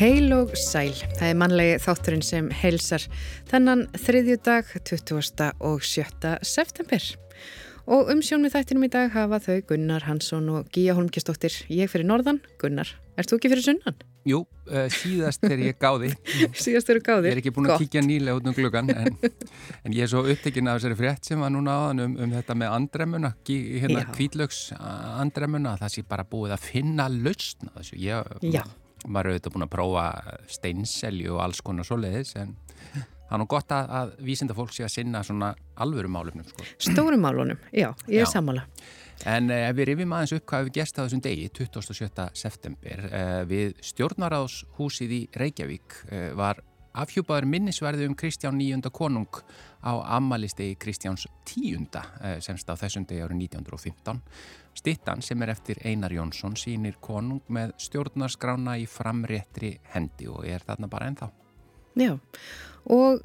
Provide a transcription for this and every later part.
Heil og sæl, það er mannlegi þátturinn sem heilsar þennan þriðju dag 20. og 7. september. Og um sjón með þættinum í dag hafa þau Gunnar Hansson og Gíja Holmgjastóttir. Ég fyrir norðan, Gunnar. Erst þú ekki fyrir sunnan? Jú, uh, síðast er ég gáði. síðast eru gáðir? Ég er ekki búin að kíkja nýlega út um gluggan, en, en ég er svo upptekinn af þessari frétt sem var núna áðan um, um þetta með andremuna, hérna kvítlöks andremuna, það sé bara búið að finna lausna þessu. Ég, Já maður hefur auðvitað búin að prófa steinselju og alls konar svo leiðis en það er nú gott að, að vísinda fólk sé að sinna svona alvöru málumnum sko. Stórum málunum, já, ég er sammála En eh, ef við rifjum aðeins upp hvað við gerst á þessum degi, 27. september eh, við stjórnaráðshúsið í Reykjavík eh, var afhjúpaður minnisverði um Kristján níunda konung á amalistegi Kristjáns tíunda eh, semst á þessum degi árið 1915 Stittan sem er eftir Einar Jónsson sínir konung með stjórnarskrána í framréttri hendi og er þarna bara ennþá. Já, og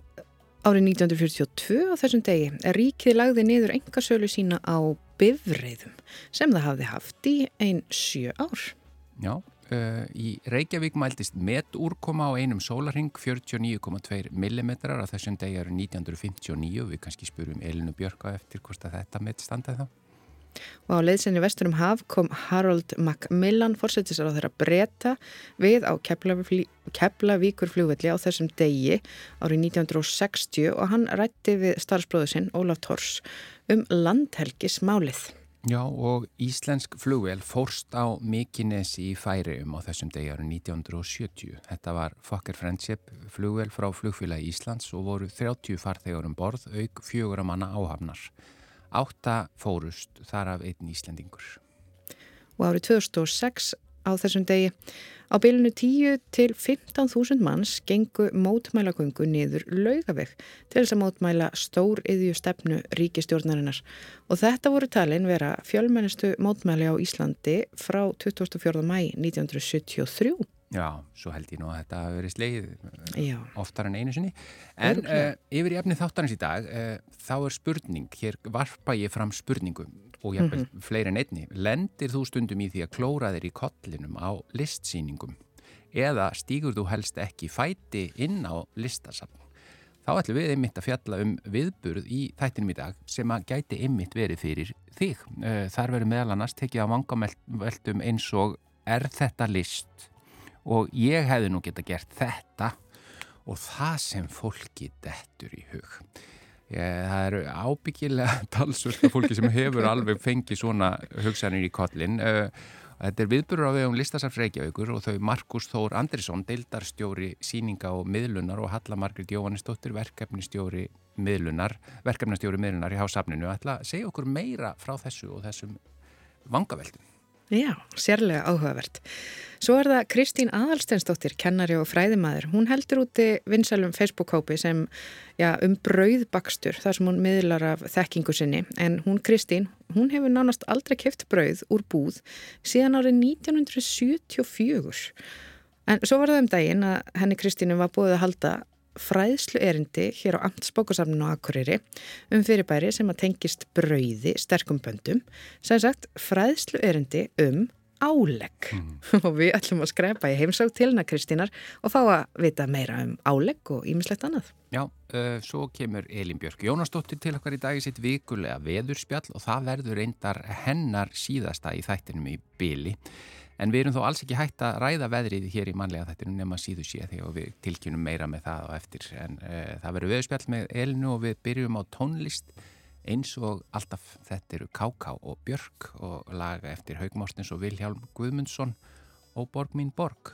árið 1942 á þessum degi er ríkið lagði niður engasölu sína á bifreiðum sem það hafði haft í einn sjö ár. Já, uh, í Reykjavík mæltist metúrkoma á einum sólarhing 49,2 mm á þessum degi árið 1959 við kannski spurum Elinu Björka eftir hvort að þetta met standaði þá. Og á leiðsenni vesturum haf kom Harold Macmillan fórsetisar á þeirra breyta við á Keflavíkur fljóðvelli á þessum degi árið 1960 og hann rætti við starfsbróðu sinn Ólaf Tors um landhelgismálið. Já og Íslensk flugvel fórst á Mikinesi í Færium á þessum degi árið 1970. Þetta var Fokker Friendship flugvel frá flugfélagi Íslands og voru 30 farþegar um borð auk fjögur að manna áhafnar. Átta fórust þar af einn Íslendingur. Og árið 2006 á þessum degi á bylunu 10 til 15.000 manns gengu mótmælagöngu niður laugaveg til þess að mótmæla stór yðju stefnu ríkistjórnarinnar og þetta voru talin vera fjölmennistu mótmæli á Íslandi frá 24. mæ 1973. Já, svo held ég nú að þetta hafi verið sleið Já. oftar en einu sinni. En uh, yfir í efni þáttarins í dag, uh, þá er spurning, hér varpa ég fram spurningum og hef mm -hmm. fleiri en einni. Lendir þú stundum í því að klóra þér í kollinum á listsýningum eða stýgur þú helst ekki fæti inn á listasafn? Þá ætlum við einmitt að fjalla um viðburð í þættinum í dag sem að gæti einmitt verið fyrir þig. Uh, þar verður meðal annars tekið á vangameldum eins og er þetta list? og ég hefði nú geta gert þetta og það sem fólki dettur í hug. Ég, það eru ábyggilega talsvölda fólki sem hefur alveg fengið svona hugsanir í kollin. Þetta er viðburur á vegum Listasafs Reykjavíkur og þau Markus Þór Andrisson, deildarstjóri síninga og miðlunar og Halla Margrit Jóhannesdóttir, verkefnistjóri miðlunar, verkefnistjóri miðlunar í hásafninu. Ætla að segja okkur meira frá þessu og þessum vangaveldum. Já, sérlega áhugavert. Svo er það Kristín Adalstensdóttir, kennari og fræðimæður. Hún heldur úti vinsalum Facebook-hópi sem já, um brauðbakstur, þar sem hún miðlar af þekkingu sinni. En hún, Kristín, hún hefur nánast aldrei keft brauð úr búð síðan árið 1974. En svo var það um daginn að henni Kristínu var búið að halda fræðslu erindi hér á Amtsbókasafninu á Akureyri um fyrirbæri sem að tengist brauði sterkum böndum sem sagt fræðslu erindi um álegg mm. og við ætlum að skrepa í heimsák til hana Kristínar og fá að vita meira um álegg og ímislegt annað. Já, uh, svo kemur Elin Björk Jónasdóttir til okkar í dag í sitt vikulega veðurspjall og það verður reyndar hennar síðasta í þættinum í byli. En við erum þó alls ekki hægt að ræða veðrið hér í manlega þættinu nema síðu sé þegar við tilkynum meira með það og eftir. En uh, það verður veðspjall með Elinu og við byrjum á tónlist eins og alltaf þetta eru Káká og Björk og laga eftir Haugmórstins og Vilhjálm Guðmundsson og Borg mín Borg.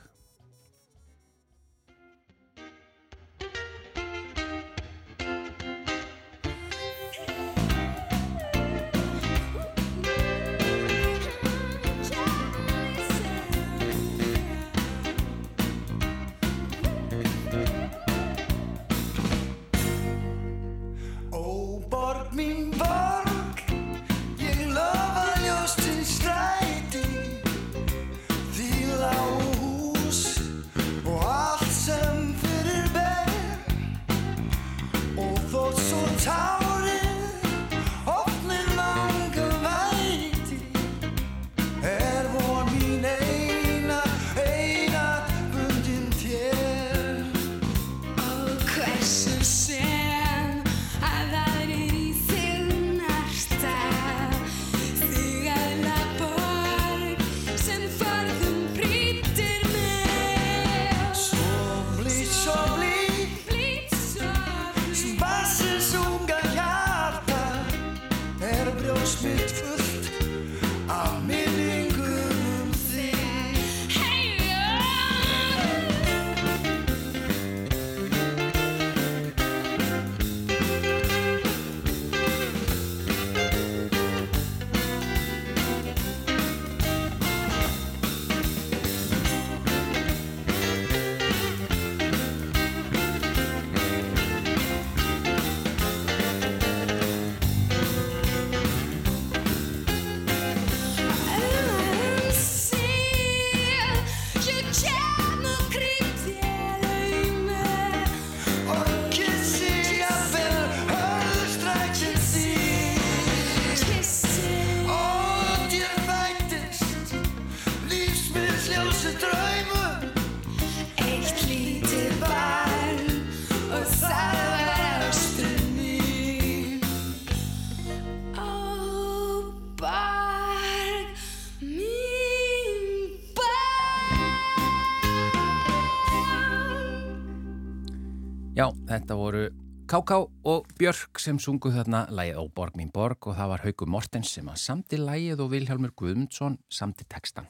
Já, þetta voru Káká og Björk sem sungu þarna lægið á Borg mín borg og það var Haugur Mortens sem að samti lægið og Vilhelmur Guðmundsson samti tekstan.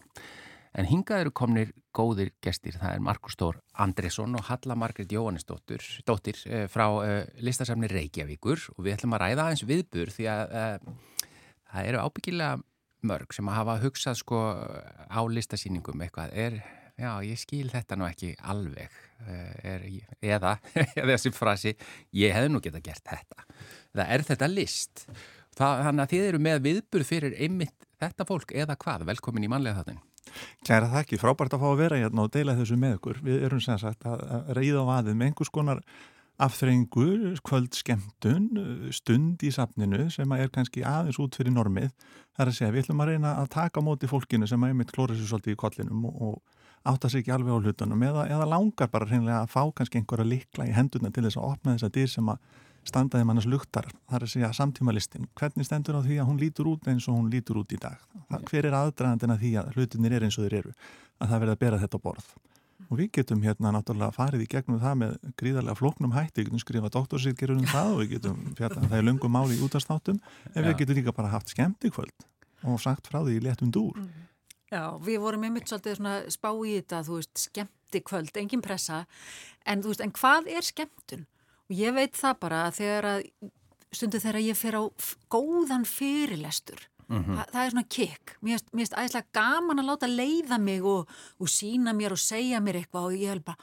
En hingað eru komnir góðir gestir, það er Markus Stór Andresson og Halla Margret Jóhannesdóttir dóttir, eh, frá eh, listasafni Reykjavíkur og við ætlum að ræða aðeins viðbur því að eh, það eru ábyggilega mörg sem að hafa hugsað sko á listasýningum eitthvað er já, ég skil þetta nú ekki alveg eh, er, eða þessi frasi, ég hef nú geta gert þetta. Það er þetta list? Það, þannig að þið eru með viðburð fyrir einmitt þetta fólk eða hvað? Velkomin í manlega þáttin Kæra þakki, frábært að fá að vera hérna og deila þessu með okkur við erum sem sagt að reyða á aðið með einhvers konar afþrengur, kvöld skemmtun, stund í safninu sem er kannski aðeins út fyrir normið. Það er að segja, við ætlum að reyna að taka móti fólkinu sem er mitt klóra sér svolítið í kollinum og, og átta sig ekki alveg á hlutunum eða, eða langar bara hreinlega að fá kannski einhverja likla í hendurna til þess að opna þessa dyr sem að standaði mannas luktar, það er að segja samtímalistin, hvernig stendur á því að hún lítur út eins og hún lítur út í dag? Það, hver er aðdraðandina því að hlutinir er eins og þeir eru? Að það verða að bera þetta borð. Og við getum hérna náttúrulega farið í gegnum það með gríðarlega floknum hætti, við getum skrifað doktorsýtgerur um það og við getum hérna, það er lungum máli í útastáttum en við getum líka bara haft skemmt í kvöld og sagt frá því léttum dúr. Mm. Já, við vorum einmitt svolítið svona spá í þetta, þú veist, skemmti kvöld, engin pressa, en þú veist, en hvað er skemmtun? Og ég veit það bara að þegar að, stundu þegar ég fer á góðan fyrirlestur, mm -hmm. það, það er svona kikk, mér finnst æðislega gaman að láta leiða mig og, og sína mér og segja mér eitthvað og ég hef bara,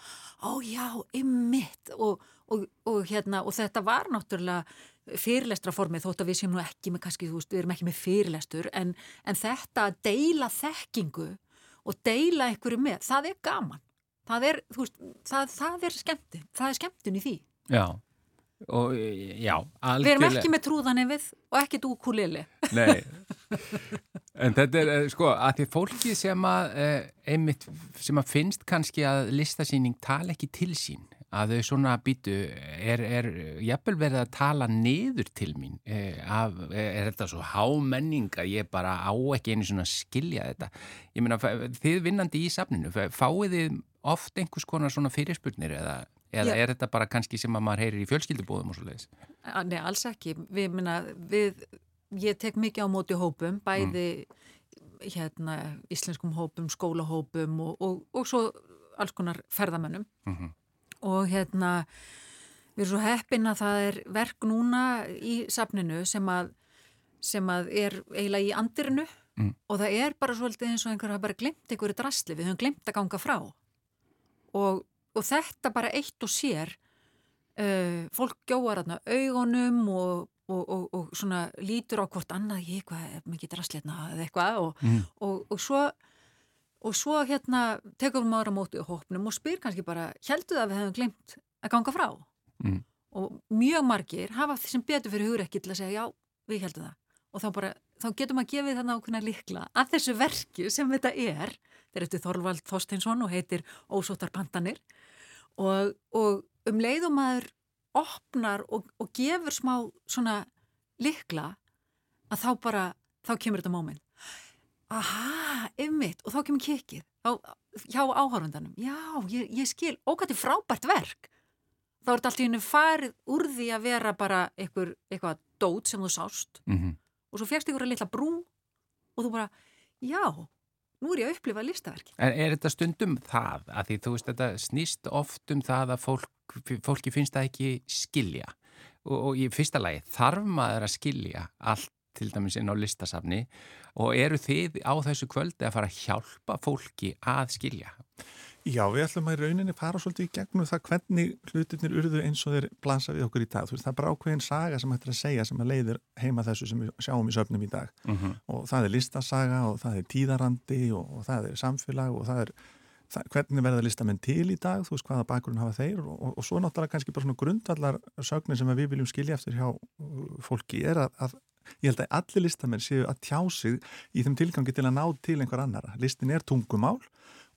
ó já, einmitt og, og, og hérna, og þetta var náttúrulega fyrirlestraformið þótt að við séum nú ekki með kannski, þú veist, við erum ekki með fyrirlestur en, en þetta að deila þekkingu og deila einhverju með, það er gaman. Það er, þú veist, það, það er skemmtun það er skemmtun í því. Já, og já algjörlega. Við erum ekki með trúðan ef við og ekki dúkulili Nei, en þetta er, eh, sko, að því fólki sem að eh, einmitt, sem að finnst kannski að listasýning tala ekki til sín að þau svona býtu, er, er jafnvel verið að tala niður til mín er, af, er þetta svo hámenning að ég bara á ekki einu svona skilja þetta? Ég meina, þið vinnandi í safninu fáið þið oft einhvers konar svona fyrirspurnir eða, eða er þetta bara kannski sem að maður heyrir í fjölskyldubóðum og svo leiðis? Nei, alls ekki. Við, minna, við, ég tek mikið á móti hópum, bæði mm. hérna, íslenskum hópum skólahópum og, og, og svo alls konar ferðamönnum. Mm -hmm og hérna við erum svo heppin að það er verk núna í safninu sem að, sem að er eiginlega í andirinu mm. og það er bara svolítið eins og einhver hafa bara glemt einhverju drasli, við höfum glemt að ganga frá og, og þetta bara eitt og sér uh, fólk gjóðar aðna augunum og Og, og, og svona lítur á hvort annað ég eitthvað, mikið drasleitna eða eitthvað og, mm. og svo og svo hérna tekum við maður á móti og hópnum og spyr kannski bara heldur það að við hefum glemt að ganga frá? Mm. og mjög margir hafa því sem betur fyrir hugur ekki til að segja já, við heldum það. Og þá, bara, þá getum við að gefa þetta ákveðna líkla að þessu verki sem þetta er. Þetta er eftir Þorvald Þorsteinsson og heitir Ósóttar pandanir og, og um leiðum aður opnar og, og gefur smá svona líkla að þá bara, þá kemur þetta móment aha, ymmit, og þá kemur kikið á, hjá áhörfundanum já, ég, ég skil, ógætti frábært verk. Þá er þetta allt í hennu farið úr því að vera bara einhver, eitthvað dót sem þú sást. Mm -hmm. og svo fegst ykkur að litla brú og þú bara, já nú er ég að upplifa listaverki En er þetta stundum það, að því þú veist þetta snýst oft um það að fólk, fólki finnst það ekki skilja. Og, og í fyrsta lagi þarf maður að skilja allt til dæmis inn á listasafni og eru þið á þessu kvöldi að fara að hjálpa fólki að skilja? Já, við ætlum að í rauninni fara svolítið í gegnum það hvernig hlutirnir urðu eins og þeir blansa við okkur í dag. Veist, það er bara ákveðin saga sem hættir að segja sem að leiðir heima þessu sem við sjáum í söfnum í dag. Mhm. -huh. Og það er listasaga og það er tíðarandi og, og það er samfélag og það er það, hvernig verða listamenn til í dag, þú veist hvaða bakgrunn hafa þeir og, og, og svo náttúrulega kannski bara svona grundvallar sögnir sem við viljum skilja eftir hjá fólki er að, að ég held að allir listamenn séu að tjá sig í þeim tilgangi til að ná til einhver annara. Listin er tungumál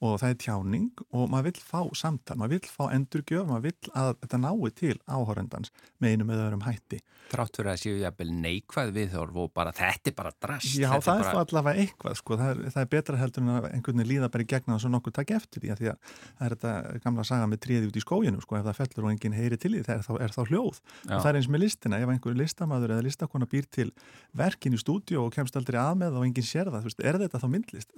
og það er tjáning og maður vill fá samtal, maður vill fá endurgjöf, maður vill að þetta nái til áhórendans með einu með öðrum hætti. Trátt fyrir að séu jafnvel neikvæð viðhorf og bara þetta er bara drast. Já, það er bara... allavega eitthvað sko, það er, það er betra heldur en að einhvern veginn líða bara í gegna og svo nokkur takk eftir því að því að það er þetta gamla saga með tríði út í skóginu sko, ef það fellur og enginn heyri til því það er þá, er þá hljóð. Já. Og það er eins með listina, ef einhver listamæður eða listakona býr til verkin í stúdíu og kemst aldrei að með og enginn sér það, er þetta þá myndlist?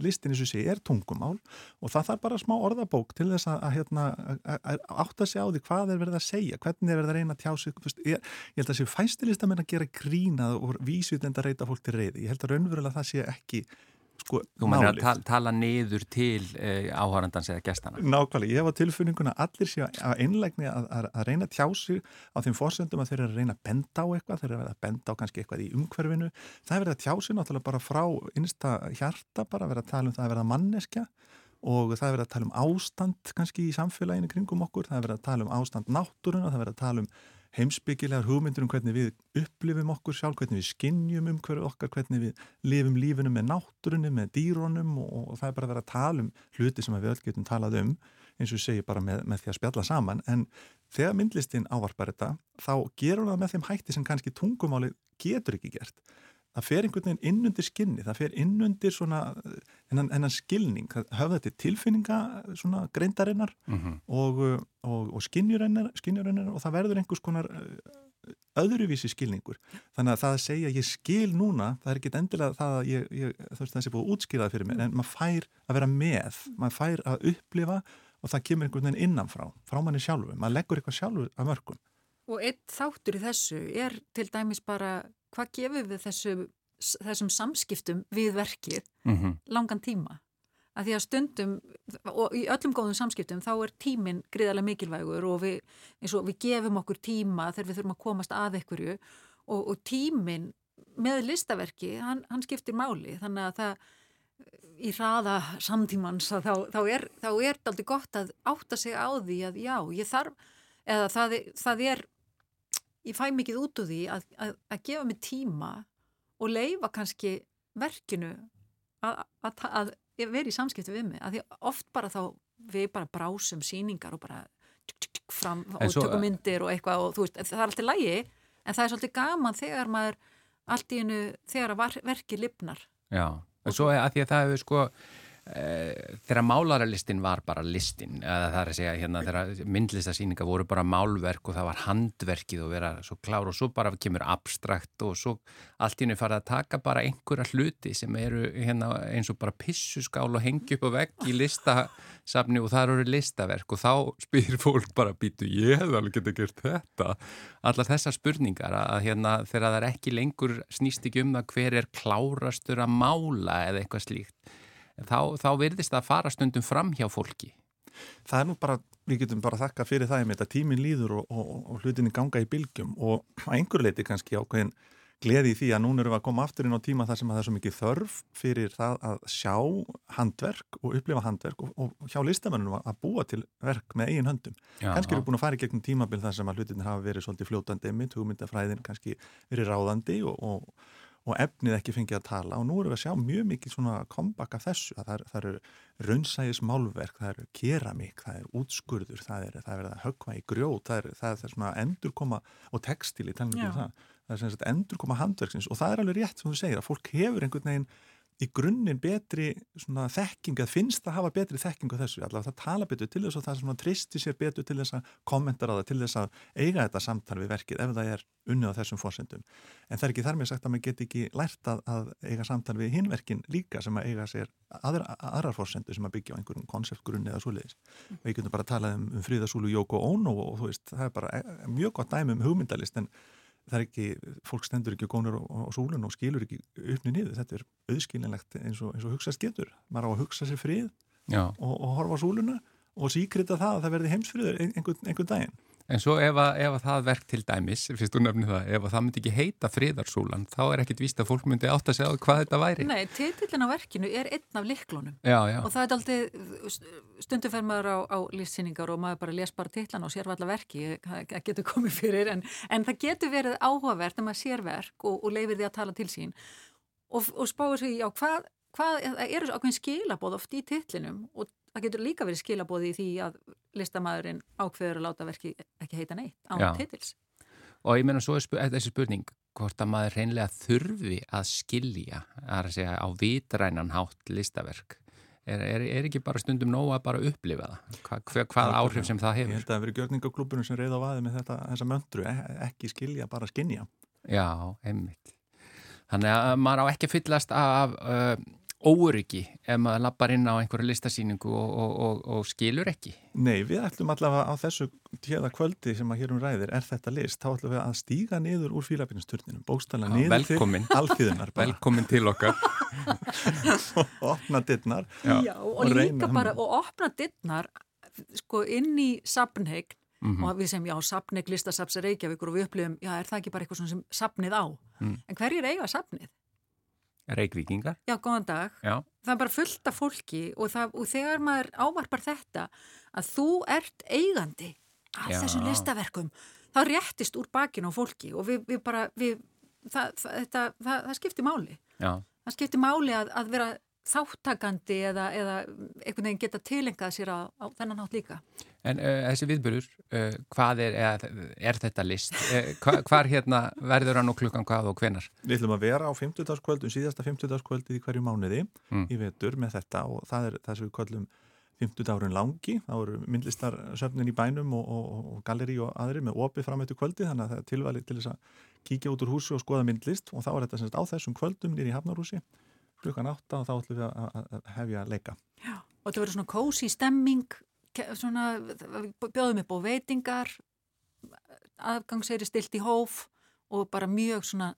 Listin eins og sé er tungumál og það þarf bara smá orðabók til þess að, að, hérna, að átta sig á því hvað er verið að segja, hvernig er verið að reyna að tjá sig, ég, ég held að séu fæstilistamenn að gera grínað og vísvitend að reyta fólk til reyði, ég held að raunverulega það sé ekki sko Þú mannir að tala, tala niður til eh, áhærandans eða gestana Nákvæmlega, ég hef á tilfinninguna að allir sé að einlegni að, að, að reyna að tjá sig á þeim fórsendum að þeir eru að reyna að benda á eitthvað þeir eru að benda á kannski eitthvað í umhverfinu. Það er verið að tjá sig náttúrulega bara frá innsta hjarta, bara að vera að tala um það að vera manneskja og það er verið að tala um ástand kannski í samfélaginu kringum okkur, það er verið að tala um ástand náttúruna, það er verið að tala um heimsbyggilegar hugmyndur um hvernig við upplifum okkur sjálf, hvernig við skinnjum um hverju okkar, hvernig við lifum lífinu með náttúrunni, með dýrónum og, og það er bara að vera að tala um hluti sem við öll getum talað um, eins og segi bara með, með því að spjalla saman, en þegar myndlistinn ávarpar þetta, þá gerur það með þeim hætti sem kannski tungumáli getur ekki gert. Það fer einhvern veginn innundir skinni, það fer innundir svona hennan, hennan skilning, höfða til tilfinninga svona greindarinnar mm -hmm. og, og, og skinnjurinnar og það verður einhvers konar eh, öðruvísi skilningur. Þannig að það að segja ég skil núna, það er ekki endilega það að ég, ég, þú veist það sé búið að útskýra það fyrir mér, en maður fær að vera með, maður fær að upplifa og það kemur einhvern veginn innanfrá, frá manni sjálfu, maður leggur eitthvað sjálfu að mörgum. Og eitt þáttur í þessu er til dæmis bara hvað gefur við þessu, þessum samskiptum við verkið mm -hmm. langan tíma? Að því að stundum, og í öllum góðum samskiptum, þá er tíminn gríðarlega mikilvægur og við, og við gefum okkur tíma þegar við þurfum að komast að einhverju og, og tíminn með listaverki, hann, hann skiptir máli, þannig að það í hraða samtímans þá, þá er þetta aldrei gott að átta sig á því að já, ég þarf, eða það, það er ég fæ mikið út úr því að, að, að gefa mig tíma og leifa kannski verkinu að, að vera í samskipti við mig, að því oft bara þá við bara brásum síningar og bara tjuk, tjuk, fram og tökum myndir og eitthvað og þú veist, það er alltaf lægi en það er svolítið gaman þegar maður allt í hennu, þegar að verki lifnar. Já, en svo að því að það hefur sko þegar málaralistin var bara listin eða það er að segja hérna þegar myndlistasýninga voru bara málverk og það var handverkið og vera svo klár og svo bara kemur abstrakt og svo allt í hennu farið að taka bara einhverja hluti sem eru hérna eins og bara pissuskál og hengi upp á vegg í listasafni og það eru listaverk og þá spyrir fólk bara býtu ég hef alveg getið gert þetta. Allar þessar spurningar að hérna þegar það er ekki lengur snýst ekki um það hver er klárastur að mála eða eitthvað slíkt þá, þá virðist það að fara stundum fram hjá fólki. Það er nú bara, við getum bara þakka fyrir það með þetta tímin líður og, og, og hlutinni ganga í bylgjum og að einhver leiti kannski ákveðin gleði í því að núna erum við að koma aftur inn á tíma þar sem það er svo mikið þörf fyrir það að sjá handverk og upplifa handverk og, og hjá listamennunum að búa til verk með eigin höndum. Já, kannski við búin að fara í gegnum tímabil þar sem að hlutinni hafa verið svolítið fljótandi mitt, hugmyndafræðin kannski verið ráðandi og og efnið ekki fengið að tala. Og nú erum við að sjá mjög mikið svona comeback af þessu það, er, það eru raunsægis málverk, það eru keramík, það eru útskurður, það er, það er að högva í grjót, það er, það er svona endurkoma og textil í talningum um það, það er svona endurkoma handverksins og það er alveg rétt sem þú segir að fólk hefur einhvern veginn í grunninn betri þekking að finnst að hafa betri þekking á þessu, allavega það tala betur til þess og það tristi sér betur til þess að kommentara það, til þess að eiga þetta samtal við verkið ef það er unnið á þessum fórsendum. En það er ekki þar með sagt að maður get ekki lært að, að eiga samtal við hinverkin líka sem að eiga sér aðra, aðrar fórsendu sem að byggja á einhverjum konseptgrunni eða svoleiðis. Og ég getur bara að tala um, um fríðasúlu Jóko Óno og, þú veist, það er bara e, mjög gott dæmi um hugmyndalist en það er ekki, fólk stendur ekki gónur á, á súlun og skilur ekki uppni niður. Þetta er auðskilinlegt eins og, eins og hugsast getur. Maður á að hugsa sér frið og, og horfa á súluna og síkrita það að það verði heimsfriður einhvern, einhvern daginn En svo ef að, ef að það verk til dæmis, fyrst þú nefnir það, ef að það myndi ekki heita friðarsúlan, þá er ekkit víst að fólk myndi átt að segja hvað þetta væri. Nei, titillin á verkinu er einn af liklunum já, já. og það er aldrei, stundum fer maður á, á lífsýningar og maður bara les bara titlan og sér allar verki, það getur komið fyrir, en, en það getur verið áhugavert að maður sér verk og, og leifir því að tala til sín og, og spáir sig, já, hvað, hvað, eru ákveðin skilabóð oft í titlinum og það getur líka verið skilabóð í því að listamæðurinn ákveður að láta verki ekki heita neitt án Já. titils. Og ég meina svo er þessi spurning hvort að maður reynlega þurfi að skilja að segja á vitrænan hátt listaverk. Er, er, er ekki bara stundum nóg að bara upplifa það? Hva, hva, hvað áhrif sem það hefur? Ég held að það hefur verið gjörningaklúpunum sem reyða á aði með þetta, þessa möndru, e, ekki skilja, bara skinja. Já, einmitt. Þannig að maður á ekki að fyllast af uh, óryggi ef maður lappar inn á einhverju listasýningu og, og, og, og skilur ekki. Nei, við ætlum allavega á þessu tjeða kvöldi sem að hérum ræðir er þetta list, þá ætlum við að stíga niður úr fílabinsturninum, bókstala niður velkomin. til alþýðunar. Velkomin til okkar. og opna dittnar. Já, og líka bara, og opna dittnar sko inn í sapnheign Mm -hmm. og við segjum, já, sapneg listasapsar Reykjavíkur og við upplifum, já, er það ekki bara eitthvað sem sapnið á? Mm. En hverjir eiga sapnið? Reykvíkingar. Já, góðan dag. Já. Það er bara fullt af fólki og, það, og þegar maður ávarpar þetta að þú ert eigandi af þessum listaverkum, þá réttist úr bakinn á fólki og við, við bara, við, það, það, það skiptir máli. Já. Það skiptir máli að, að vera þáttakandi eða, eða einhvern veginn geta tilengað sér á, á þennan hátt líka. En uh, þessi viðbörur, uh, hvað er, er, er þetta list? Uh, hva, hvar hérna verður hann og klukkan hvað og hvenar? Við ætlum að vera á 50. kvöldum, síðasta 50. kvöldið í hverju mánuði mm. í vetur með þetta og það er það sem við kvöldum 50 árun langi, þá eru myndlistarsöfnin í bænum og, og, og galleri og aðri með opið fram eftir kvöldi þannig að það er tilvæli til þess að kíkja út úr húsi og skoða myndlist og þá er þetta semst á þessum kvöldum nýri Hafnarhúsi klukkan átta og þá ætlum við að hefja að leika. Já, og þetta verður svona kósi stemming, svona, bjóðum upp á veitingar, aðgangseyri stilt í hóf og bara mjög svona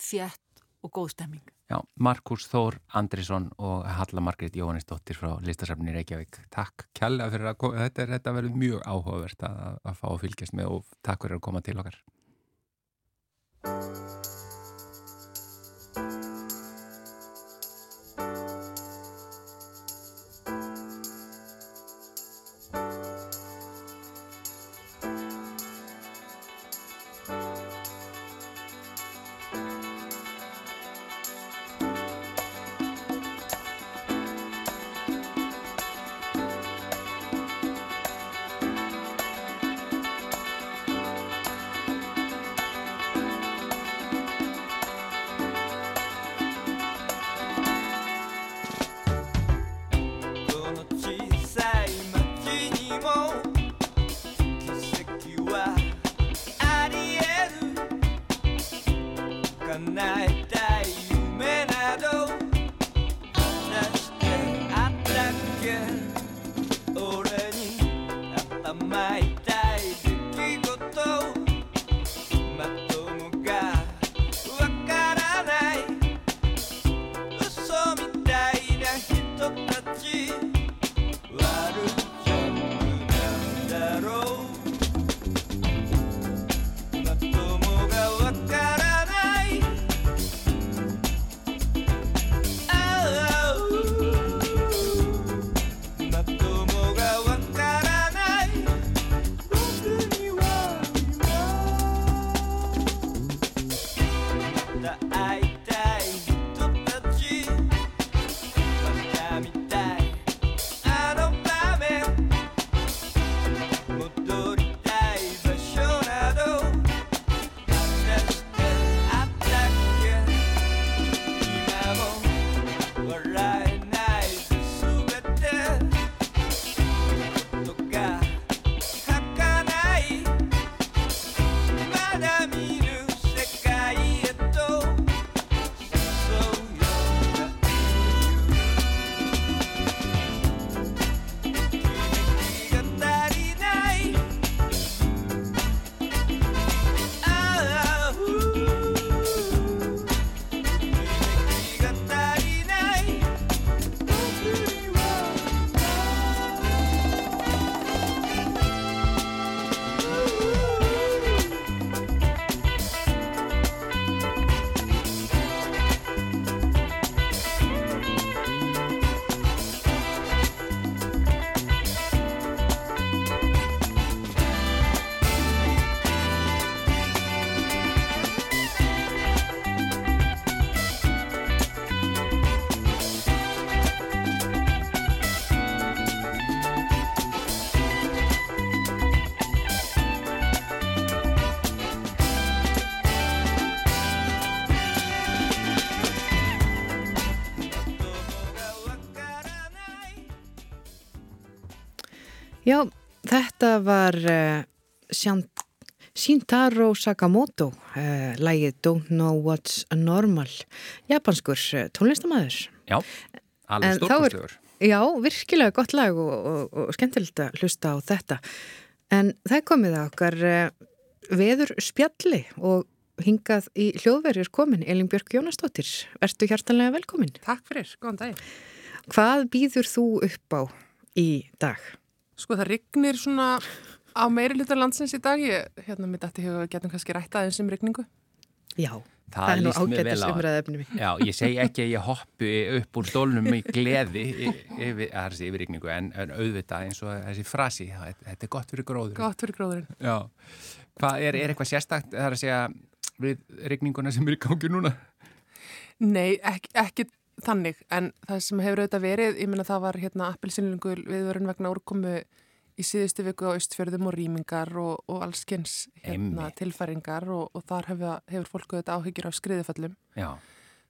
þjætt og góð stemming. Já, Markus Þór Andrisson og Halla Margrit Jóhannesdóttir frá Listasafni Reykjavík. Takk kjalla fyrir að þetta, þetta verður mjög áhugavert að, að fá að fylgjast með og takk fyrir að koma til okkar. Þetta var uh, Shintaro Sakamoto, uh, lægið Don't Know What's Normal, japanskur uh, tónlistamæður. Já, alveg stórkostlögur. Já, virkilega gott lag og, og, og skemmtilegt að hlusta á þetta. En það komið að okkar veður spjalli og hingað í hljóðverjur komin Elin Björk Jónastóttir. Vertu hjartanlega velkomin. Takk fyrir, góðan dag. Hvað býður þú upp á í dag? Sko það rignir svona á meiri hlutar landsins í dag. Ég, hérna mitt eftir hefur getum kannski rætt aðeins um rigningu. Já, það, það er nú ágættis umræðefni. Já, ég segi ekki að ég hoppi upp úr stólnum í gleði yfir, yfir rigningu en, en auðvitað eins og þessi frasi, þetta er gott fyrir gróður. Gott fyrir gróðurinn. Já, Hvað er, er eitthvað sérstakt það er að segja við regninguna sem er í gangi núna? Nei, ekki, ekki þannig en það sem hefur auðvitað verið, ég menna það var hérna appelsinlingu viðvörun vegna úrkomu í síðustu viku á Östfjörðum og rýmingar og, og allskynns hérna, tilfæringar og, og þar hefur, hefur fólku auðvitað áhyggjur af skriðiföllum. Já.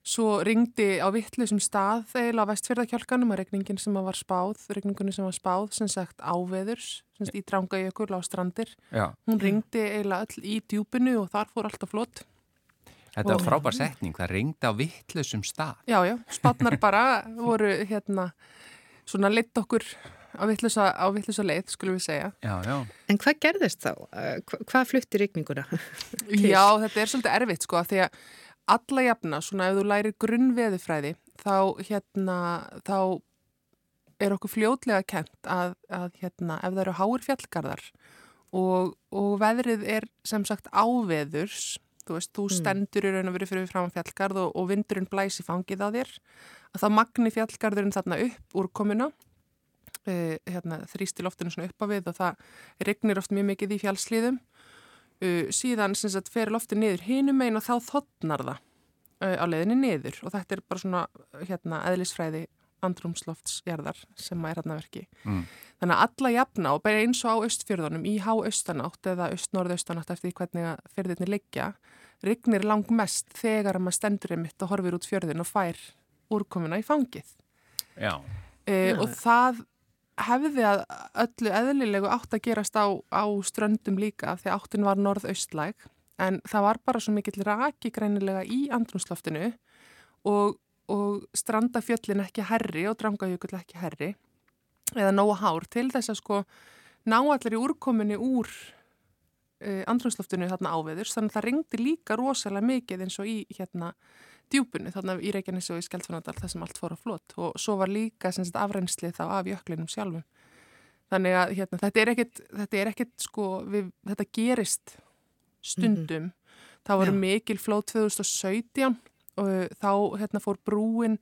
Svo ringdi á vittlusum stað eða á vestfjörðakjálkanum að regningin sem var spáð, regningunni sem var spáð, sem sagt áveðurs, sem sagt í drangajökul á strandir. Já. Hún ringdi eiginlega öll í djúpinu og þar fór alltaf flott. Þetta var frábær setning, það ringdi á vittlusum stað. Já, já, spátnar bara voru hérna svona lit okkur á vittlusa, leið, skulum við segja. Já, já. En hvað gerðist þá? Hvað flutti regninguna? já, þetta er svolítið erfitt sko, af því að alla jafna, svona ef þú lærir grunnveðufræði, þá hérna, þá er okkur fljótlega kent að, að hérna, ef það eru háir fjallgarðar og, og veðrið er sem sagt áveðurs, þú veist, þú mm. stendur í raun og veru fyrir fram fjallgarð og, og vindurinn blæsi fangið á þér, að þá magni fjallgarðurinn þarna upp úr komuna, uh, hérna, þrýsti loftinu svona upp á við og það regnir oft mjög mikið í fjallslíðum uh, síðan sem sagt fer lofti niður hinum einn og þá þotnar það uh, á leiðinni niður og þetta er bara svona hérna eðlisfræði andrumsloftsjarðar sem er hérna verki. Mm. Þannig að alla jafna og bara eins og á östfjörðunum í há-austanátt eða öst-norð-austanátt eftir hvernig fyrðinni leggja, rignir lang mest þegar maður stendur einmitt og horfir út fjörðin og fær úrkomuna í fangið. Já. Uh, og það hefði að öllu eðlilegu átt að gerast á, á ströndum líka því áttin var norð-austlæg en það var bara svo mikill raki greinilega í andrumsloftinu og, og strandafjöllin ekki herri og drangajökull ekki herri eða nógu hár til þess að sko ná allir í úrkominni úr andrumsloftinu þarna áveðurs þannig að það ringdi líka rosalega mikið eins og í hérna djúbunu þarna í Reykjanes og í Skeltfanadal þar sem allt fór á flott og svo var líka sagt, afreynsli þá af jöklinum sjálfum. Þannig að hérna, þetta er ekkit þetta er ekkit sko við, þetta gerist stundum. Mm -hmm. það voru mikil flót 2017 og þá hérna fór brúin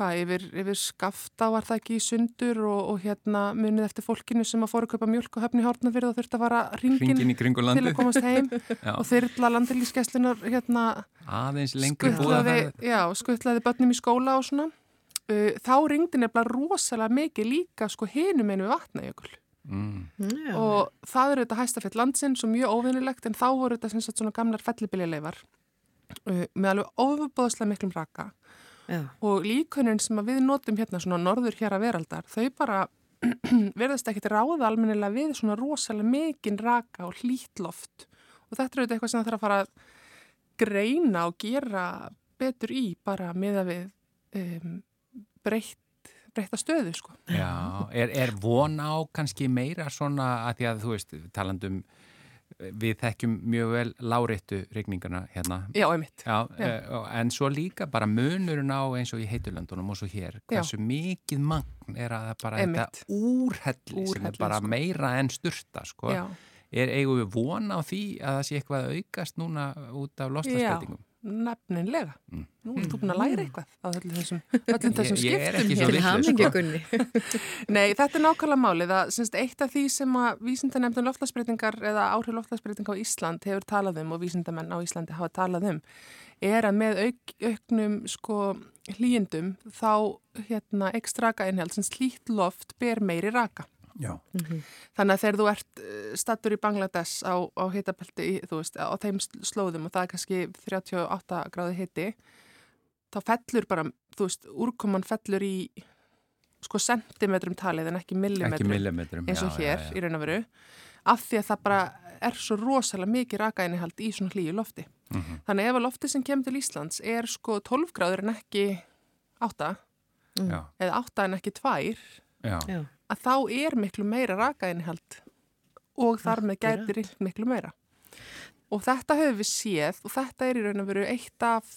hvað, yfir, yfir skafta var það ekki í sundur og, og hérna munið eftir fólkinu sem að fóru að kaupa mjölk og höfni hórnafyrð og þurfti að vara ringin til að komast heim. Og þyrla landilískeslunar hérna aðeins lengur búða Já, skuttlaði börnum í skóla og svona. Uh, þá ringdi nefnilega rosalega mikið líka sko hinum einu vatnajökul. Mm. og það eru þetta hæstafett landsins og mjög óvinnilegt en þá voru þetta sem sagt svona gamlar fellibilileifar uh, með alveg ofubóðslega miklum raka Já. og líkuninn sem við notum hérna svona norður hér að veraldar, þau bara verðast ekkit ráða almennilega við svona rosalega mikinn raka og hlítloft og þetta er auðvitað eitthvað sem það þarf að fara að greina og gera betur í bara með að við um, breytt, breytta stöðu sko. Já, er, er von á kannski meira svona að því að þú veist talandum við þekkjum mjög vel láréttu regningarna hérna. Já, einmitt. Já, Já. Uh, en svo líka bara munurinn á eins og í heiturlandunum og svo hér, hversu mikið magn er að bara einmitt. þetta úrhelli sem er bara sko. meira en styrta, sko. Er eigum við vona á því að það sé eitthvað að aukast núna út af lostasbreytingum? Nefninlega. Mm. Nú ertu búin að læra eitthvað á öllum þessum, öllum þessum ég, ég skiptum hér. Til hamingegunni. Nei, þetta er nákvæmlega málið að semst, eitt af því sem að vísindanemndun loftlagsbreytingar eða áhrif loftlagsbreytinga á Ísland hefur talað um og vísindamenn á Íslandi hafa talað um er að með auk, auknum sko hlýjendum þá hérna ekstraka einhjálp sem slíkt loft ber meiri raka. Mm -hmm. Þannig að þegar þú ert eh, stattur í Bangladesh á, á hitabelti, þú veist, á þeim slóðum og það er kannski 38 gráði hiti, þá fellur bara, þú veist, úrkoman fellur í sko sentimetrum talið en ekki millimetrum, ekki millimetrum eins og já, hér já, já. í raun og veru af því að það bara er svo rosalega mikið rakainihald í svona hlýju lofti. Mhm. Þannig ef að lofti sem kemur til Íslands er sko 12 gráður en ekki 8 já, eða 8 en ekki 2 já, Já, að þá er miklu meira rakainihald og þar með Akkurat. gæti ringt miklu meira. Og þetta höfum við séð og þetta er í raun og veru eitt af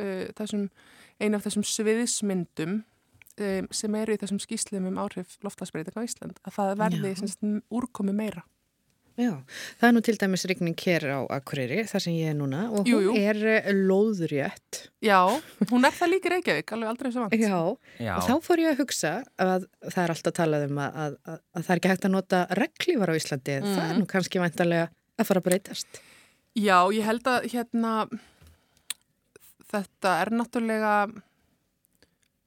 uh, þessum, einu af þessum sviðismyndum um, sem eru í þessum skýslum um áhrif loftasbreytinga á Ísland, að það verði sagt, úrkomi meira. Já. Það er nú til dæmis rigning hér á Akureyri, þar sem ég er núna og hún Jú, jú. er eh, lóðrétt. Já, hún er það líka Reykjavík, alveg aldrei svo vant. Já, já. og þá fór ég að hugsa að það er alltaf talað um að, að, að, að það er ekki hægt að nota reglífar á Íslandi, en það er nú kannski væntalega að fara að breytast. Já, ég held að hérna þetta er náttúrulega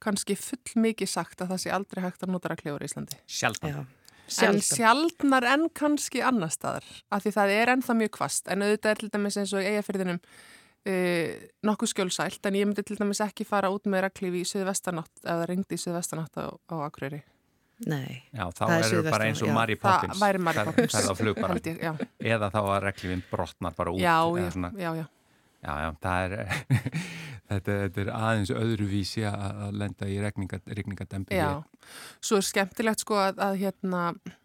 kannski full mikið sagt að það sé aldrei hægt að nota reglífur í Íslandi. sjaldan Já, En sjaldnar en kannski annar staðar, af því það er ennþá mjög kvast, en auðvitað er til dæmis eins og eigafyrðinum uh, nokkuð skjólsælt, en ég myndi til dæmis ekki fara út með reglífi í söðvestanátt ef það ringdi í söðvestanátt á, á Akureyri. Nei, já, þá Það er eru bara eins og já. Mary Það Poppins væri Fer- Poppins. ferð á flug bara Held Ég, já, eða þá að reglífin brotnar bara út já, já, svona, já, já. Já, já, það er þetta, þetta er aðeins öðruvísi að að lenda í regningadempi Já, svo er skemmtilegt sko að, að hérna,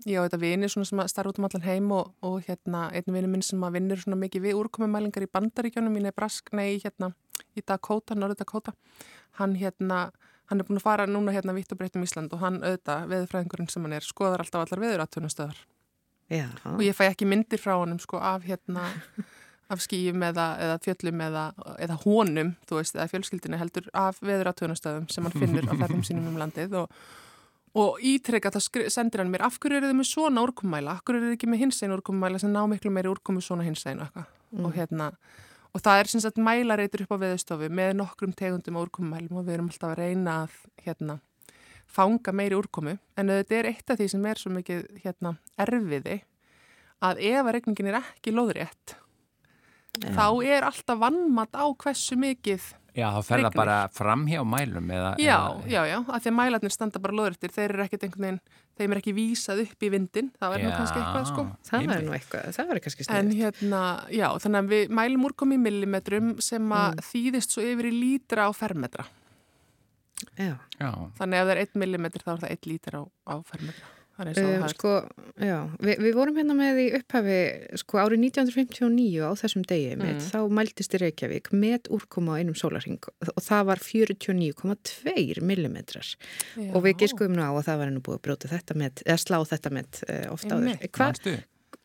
ég á þetta vini sem að starfa út um allan heim og, og hérna einn vini minn sem að vinnur mikið við úrkomumælingar í bandaríkjónum mín er brask, nei, hérna í Dakota, Norður Dakota. Hann hérna, hann er búin að fara núna hérna vitt og breytt um Ísland og hann auðvitað veðurfræðingurinn sem hann er, skoðar alltaf allar veðuratunastöðar já, og ég fæ ekki myndir frá honum sko af hérna af skýjum eða, eða fjöllum eða, eða honum, þú veist, eða fjölskyldinu heldur af veðuratunastöðum sem hann finnur á ferðum sínum um landið og, og ítrekka það skri- sendir hann mér af hverju eru þið með svona úrkomumæla, af hverju eru þið ekki með hinsegin úrkomumæla sem ná miklu meiri úrkomu svona hinsegin og eitthvað? Og hérna og það er sem sagt mælareitur upp á veðustofu með nokkrum tegundum á úrkomumælum og við erum alltaf að reyna að hérna fanga meiri úrkomu. En þetta er eitt af því sem er svo mikið hérna erfiði að ef að regningin er ekki lóðrétt þá er alltaf vannmatt á hversu mikið já, þá fer það bara fram hjá mælum eða, já, eða, já, já, að því að mælarnir standa bara lóðréttir, þeir eru ekkert einhvern veginn þeim er ekki vísað upp í vindin það er nú kannski eitthvað sko. Það var nú eitthvað, það var kannski En sniðið. hérna, já, þannig að við mælum úrkomi í millimetrum sem að þýðist svo yfir í lítra á fermetra. Já, já, Þannig að ef það er 1 millimetr þá er það 1 lítra á, á fermetra. Að Uh, sko, já, Vi, við vorum hérna með í upphafi, sko, árið 1959 á þessum degi mitt, Mm. þá mæltist í Reykjavík með úrkoma á einum sólarring og það var 49,2 millimetrar Já. og við giskuðum nú á að það var nú búið að brjóta þetta með, eða slá þetta með uh, ofta áður.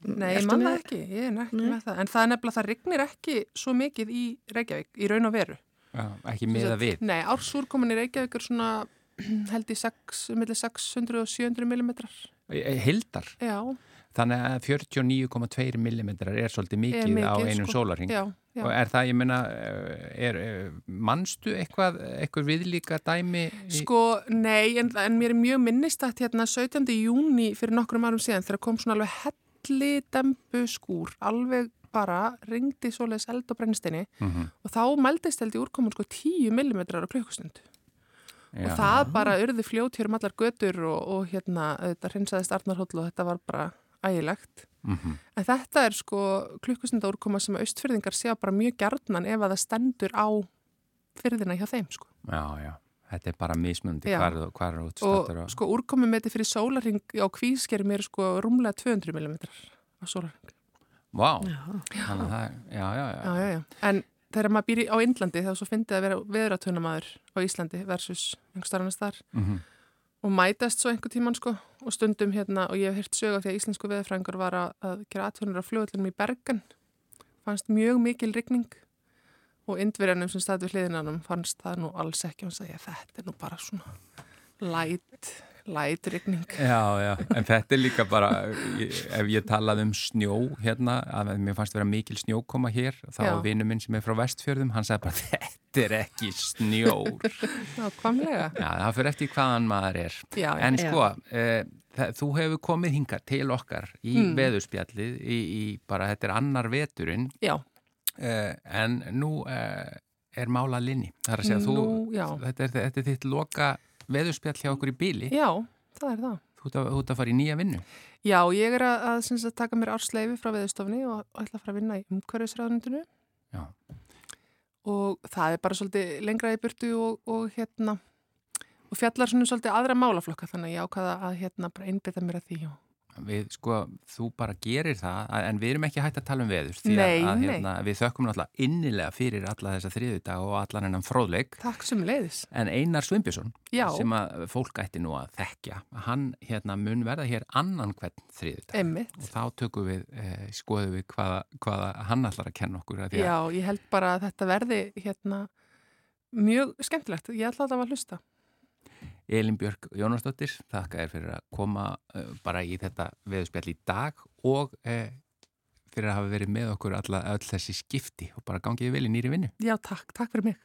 Nei, ég ertu man með- það ekki, ég er ekki með það. En það er nefnilega, það rignir ekki svo mikið í Reykjavík, í raun og veru. Já, ekki meða við Nei, ársúrkomin í Reykjavík er svona, held í 6, millir 600 og 700 millimetrar. Hildar, Já, þannig að 49,2 mm er svolítið mikið, mikið, á einum sko. sólarring já, já. og er það, ég meina er, er, manstu eitthvað eitthvað viðlíka dæmi í, Sko, nei, en, en mér er mjög minnistætt hérna 17. júni fyrir nokkrum árum síðan þegar kom svona alveg helli dembu skúr, alveg bara ringdi svoleiðis eld og brennisteini Mhm, og þá mældist held í úrkomun sko 10 mm á klukkustund já, og það bara urði fljót hér um allar götur og, og hérna þetta hreinsaðist Arnarhóll og þetta var bara ægilegt. mhm, En þetta er sko klukkustunda úrkoma sem austfyrðingar sjá bara mjög gjarnan ef að það stendur á fyrðina hjá þeim sko. já, já þetta er bara mismunandi Já. hvar, hvar er útstattur og sko úrkomi með þetta fyrir sólarring á kvískerum er sko rúmlega 200 mm á sólarring. Vá, Já, þannig að það, já, já, já, Já, já, já. En þegar maður býr á Indlandi þá svo fyndið að vera veðratunamaður á Íslandi versus einhver annars þar Mhm, og mætast svo einhver tíman sko og stundum hérna og ég hef heyrt sög af því að íslensku veðurfræðingur var að, að gera atvinnur á fljóðlunum í Bergen. Fannst mjög mikil rigning og indverjanum sem stæði við hliðinanum fannst það nú alls ekki. Og hann sagði að þetta er nú bara svona light, light rigning Já, já, en þetta er líka bara, ef ég talaði um snjó hérna, að mér fannst vera mikil snjókoma hér, þá var vinnu minn sem er frá vestfjörðum, hann sagði bara, þetta er ekki snjór. Já, kvamlega Já, það fyrir eftir hvaðan maður er. Já, já, En sko, e, það, þú hefur komið hingað til okkar í Mm. veðurspjallið, í, í bara, þetta er annar veturinn, já, e, en nú e, er mála linni. Það er að segja, Nú, þú, þetta er, þetta er þitt loka veðurspjall hjá okkur í bíli. Já, það er það. Þú ert að, þú ert að fara í nýja vinnu. Já, ég er að, að, að taka mér ársleifi frá veðurstofni og ætla að fara að vinna í umhverfisræðnundinu. Já. Og það er bara svolítið lengra í burtu og, og hérna, og fjallar svona svolítið aðra málaflokka þannig að ég ákvaða að hérna bara einbita mér að því og Við, sko, þú bara gerir það, en við erum ekki hægt að tala um veður því nei, að, að hérna, við þökkum náttúrulega innilega fyrir alla þessa þriðudag og allan hennan fróðleik. Takk sem leiðis. En Einar Svimbjörnsson, sem að fólk ætti nú að þekkja, hann hérna, mun verða hér annan hvern þriðudag. Einmitt. Og þá tökum við, eh, skoðum við hvaða, hvaða hann ætlar að kenna okkur. Að Já, ég held bara að þetta verði hérna mjög skemmtilegt. Ég ætla að það var að hlusta. Elin Björk Jónasdóttir, þakka er fyrir að koma uh, bara í þetta veðspjall í dag og uh, fyrir að hafa verið með okkur alla, öll þessi skipti og bara gangið vel í nýri vinnu. Já, takk. Takk fyrir mig.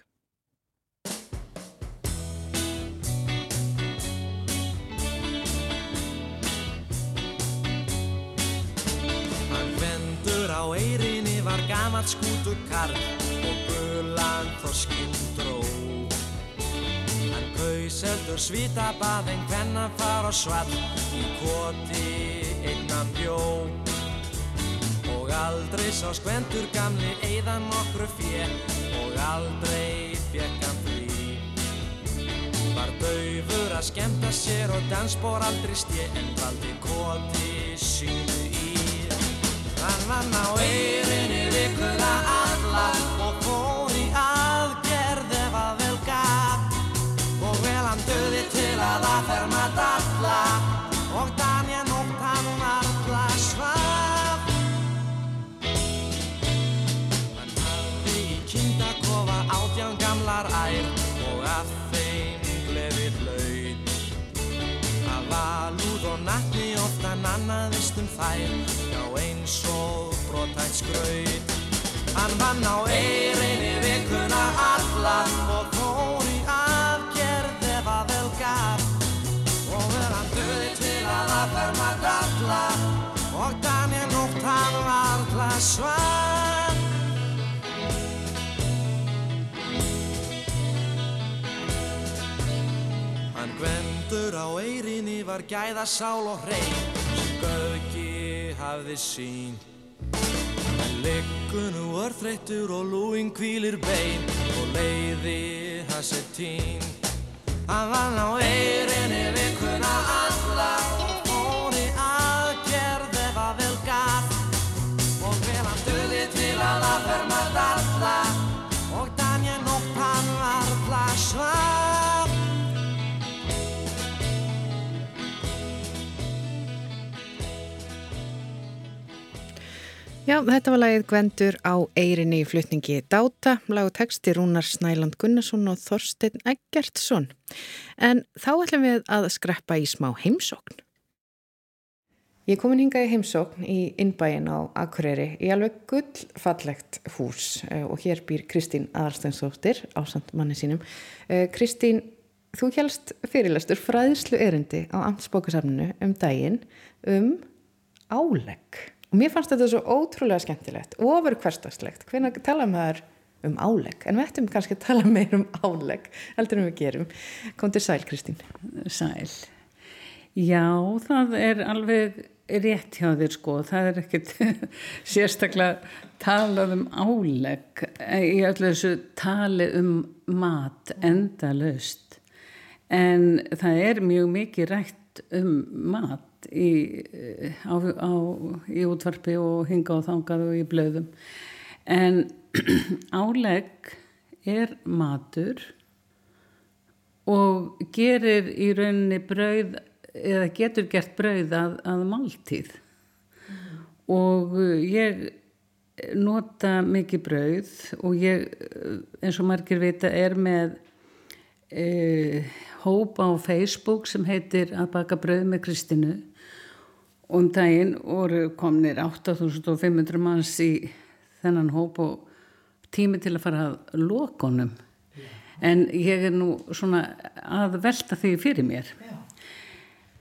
Hann vendur á eirinni var gamalt skútu karl og gulan þorskinn dróð Hauðseldur svítabað en hvenna far á svall? Í koti innan bjó. Og aldrei sá skvendur gamli eiðan nokkru fjö og aldrei fekk hann frí. Var döfur að skemta sér og dansbór aldrei stjö en valdi koti sínu í. Hann vann á eirinni þær já eins og brotætt skraut. Hann vann á eirinni vikuna alla og fór í aðgerð ef að vel gaf og vel hann döði til að aðferma galla. Og Daniel nótt hann varla svar Hann gvendur á eirinni var gæða sál og hrein Gauki hafði sín Liggunu örþreyttur og lúin kvílir bein. Og leiði hans er tín Hann vann á eirinni vikuna alla Já, þetta var lagið Gvendur á eirinni í flutningi Dáta, lag og texti Rúnar Snæland Gunnarsson og Þorstein Eggertsson. En þá ætlum við að skreppa í smá heimsókn. Ég komin hinga í heimsókn í innbæin á Akureyri í alveg gullfallegt hús og hér býr Kristín Aðarsteinsdóttir á samt manni sínum. Kristín, þú helst fyrirlestur fræðislu erindi á Amtsbókasafninu um daginn um álegg. Og mér fannst þetta svo ótrúlega skemmtilegt ofur hverstagslegt. Hvernig tala maður um álegg? En við ættum kannski að tala meir um álegg heldur en við gerum. Kom til sæl, Kristín. Sæl. Já, það er alveg rétt hjá þér sko. Það er ekkert sérstaklega talað um álegg í öllu þessu tali um mat endalaust. En það er mjög mikið rætt um mat í, á, á, í útvarpi og hinga og þangað og í blöðum en álegg er matur og gerir í rauninni brauð eða getur gert brauð að, að máltíð mm. og ég nota mikið brauð og ég eins og margir vita er með e, hóp á Facebook sem heitir að baka brauð með Kristínu og um daginn voru komnir 8500 manns í þennan hóp og tími til að fara að lokonum en ég er nú svona að velta því fyrir mér Já.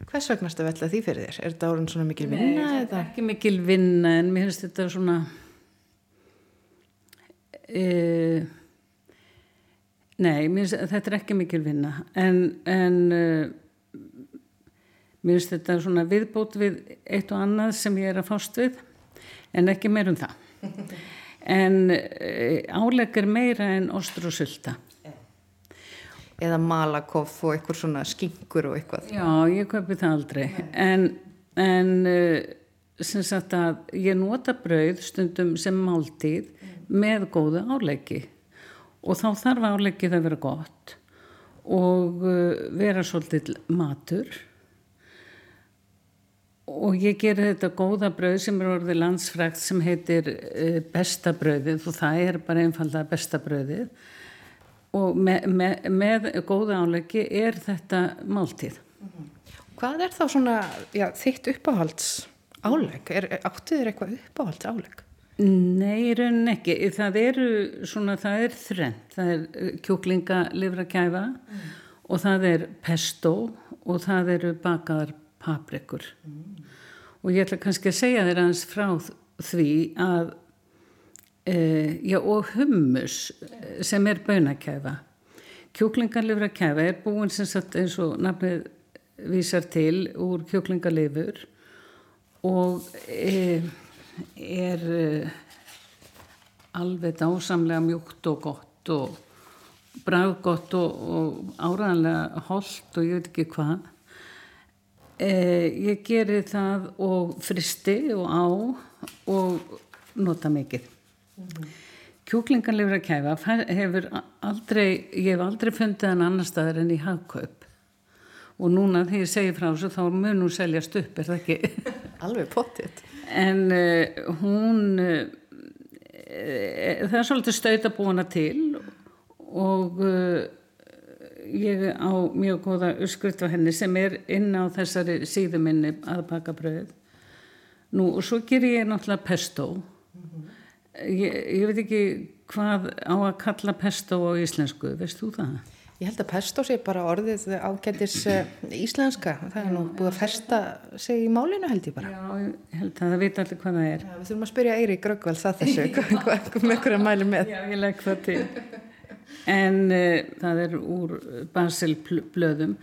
Hvers vegna erstu að velta því fyrir þér? Er þetta árun svona mikil vinna? Nei, þetta er ekki mikil vinna en mér finnst þetta svona e, Nei, mér, þetta er ekki mikil vinna. En, en uh, mér finnst þetta svona viðbót við eitt og annað sem ég er að fást við en ekki meir um það. En uh, álegg er meira en ostur og sylta eða malakoff og eitthvað svona skingur og eitthvað. Já, ég kaupi það aldrei. En, en uh, sem sagt að ég nota brauð stundum sem máltíð með góðu áleggi og þá þarf áleggið að vera gott og uh, vera svolítið matur og ég ger þetta góða brauð sem er orðið landsfrækt sem heitir uh, besta brauðið og það er bara einfalda besta brauðið og með, með, með góða áleggi er þetta máltíð. Hvað er þá svona já, þitt uppáhalds álegg? Áttu þér eitthvað uppáhalds álegg? Nei, raunin ekki. Það eru svona, það er þrent. Það er eh, kjúklingalifrakæfa mm. og það er pesto og það eru bakaðar paprikur. Mm. Og ég ætla kannski að segja þér aðeins frá því að e, já, og hummus sem er bönakæfa. Kjúklingalifrakæfa er búin sem sagt eins og nafnið vísar til úr kjúklingalifur og e, er uh, alveg dásamlega mjúkt og gott og bræðgott og, og áræðanlega holdt og ég veit ekki hvað eh, ég geri það og fristi og á og nota mikið mm -hmm. kjúklingarleifra kæfa hefur aldrei ég hef aldrei fundið hann annar staðar en í hagkaup og núna þegar ég segi frá þessu þá mun hún seljast upp, er það ekki? Alveg pottitt en uh, hún uh, það er svolítið stauta búina til og uh, ég á mjög góða uppskrift á henni sem er inn á þessari síðuminni að baka bröð nú og svo ger ég náttúrulega pesto mm -hmm. ég, ég veit ekki hvað á að kalla pesto á íslensku, veist þú það? Ég held að pesto sé bara orðið ágættis uh, íslenska. Það er nú búið að festa sig í málinu held ég bara. Já, ég held að það veit allir hvað það er. Já, við þurfum að spyrja Eiri Gröggvald það þessu, hvað með hverja mælu með. Já, ég legg það til. En uh, það er úr basilblöðum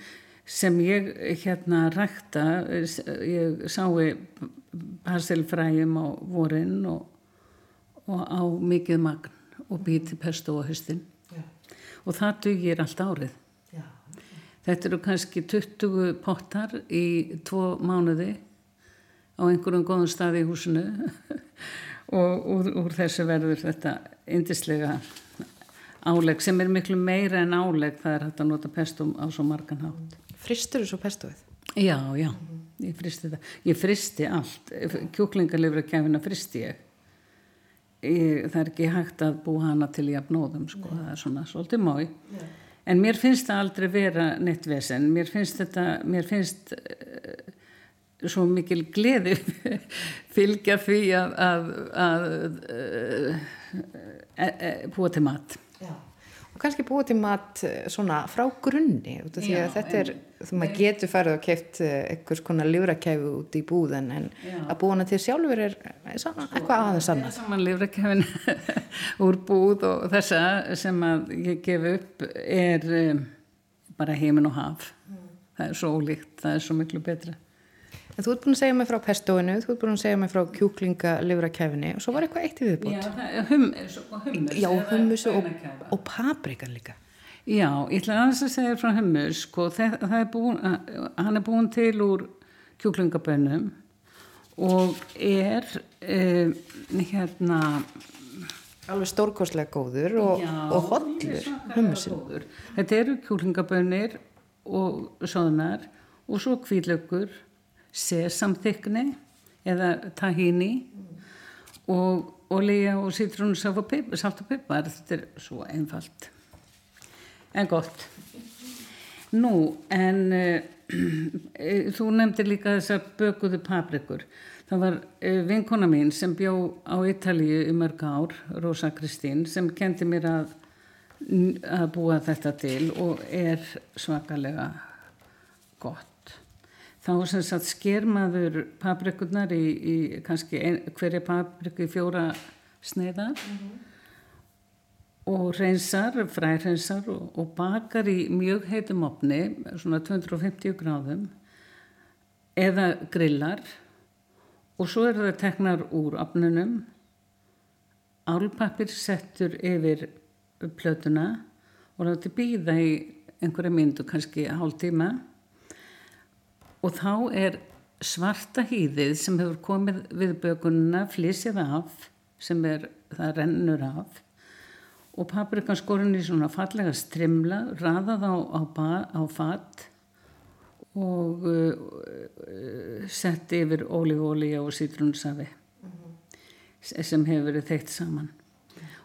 sem ég hérna rækta, ég sái basilfræjum á vorin og, og á mikið magn og býti pesto á höstin og það dugir allt árið. Já. Þetta eru kannski 20 pottar í tvo mánuði á einhverjum góðum staði í húsinu og úr, úr þessu verður þetta indislega áleg sem er miklu meira en áleg það er hægt að nota pestum á svo margan hátt. Fristur þú svo pestuð? Já, já, ég fristi það. Ég fristi allt. Kjúklingarlifra kæfina fristi ég, það er ekki hægt að bú hana til jafnóðum sko, Nei. það er svona svolítið mói Nei. en mér finnst það aldrei vera neitt vesen, mér finnst þetta mér finnst uh, svo mikil gleði fylgja því að, að, að uh, uh, búa til mat Já og kannski búið til mat eh, svona frá grunni út af því að þetta er þú maður getur farið og keift eh, einhvers konar livrakæfu út í búðin en já. að búa hana til sjálfur er eitthvað aðeins annað saman livrakæfin úr búð og þessa sem að ég gef upp er um, bara heimin og haf mm. það er svo ólíkt, það er svo miklu betra En þú ert búin að segja mig frá pestóinu, þú ert búin að segja mig frá kjúklingalivrakæfinni og svo var eitthvað eitt í viðbútt. Já, hummus, hummus. Já, hummus og, og paprikan líka. Já, ég ætla aðeins að segja frá hummus, sko, það, það er búin, hann er búin til úr kjúklingabönnum og er eh, hérna... Alveg stórkoslega góður og, og hotlur hummusin. Þetta eru kjúklingabönnir og soðnar og svo kvíðlögur sesamþykni eða tahini og olíja og pip, salt og pipar. Þetta er svo einfalt. En gott. Nú en uh, þú nefndir líka þessar bökuðu paprikur. Það var uh, vinkona mín sem bjó á Ítalíu í mörg ár Rosa Kristín sem kendi mér að að búa þetta til og er svakalega gott þá sem sagt sker maður paprikurnar í, í kannski ein, hverja papriku fjóra sneiðar mm -hmm. og reynsar, fræreynsar og, og bakar í mjög heitum opni, svona 250 gráðum eða grillar og svo eru það teknar úr opnunum, álpappir settur yfir plötuna og láti býða í einhverja myndu, kannski hálf tíma og þá er svarta hýðið sem hefur komið við bökununa flísið af sem er, það rennur af og paprikan skorinn í svona fallega strimla, raðað á, á, á fatt og uh, sett yfir ólífóli og sítrunsafi mm -hmm. sem hefur verið þeitt saman.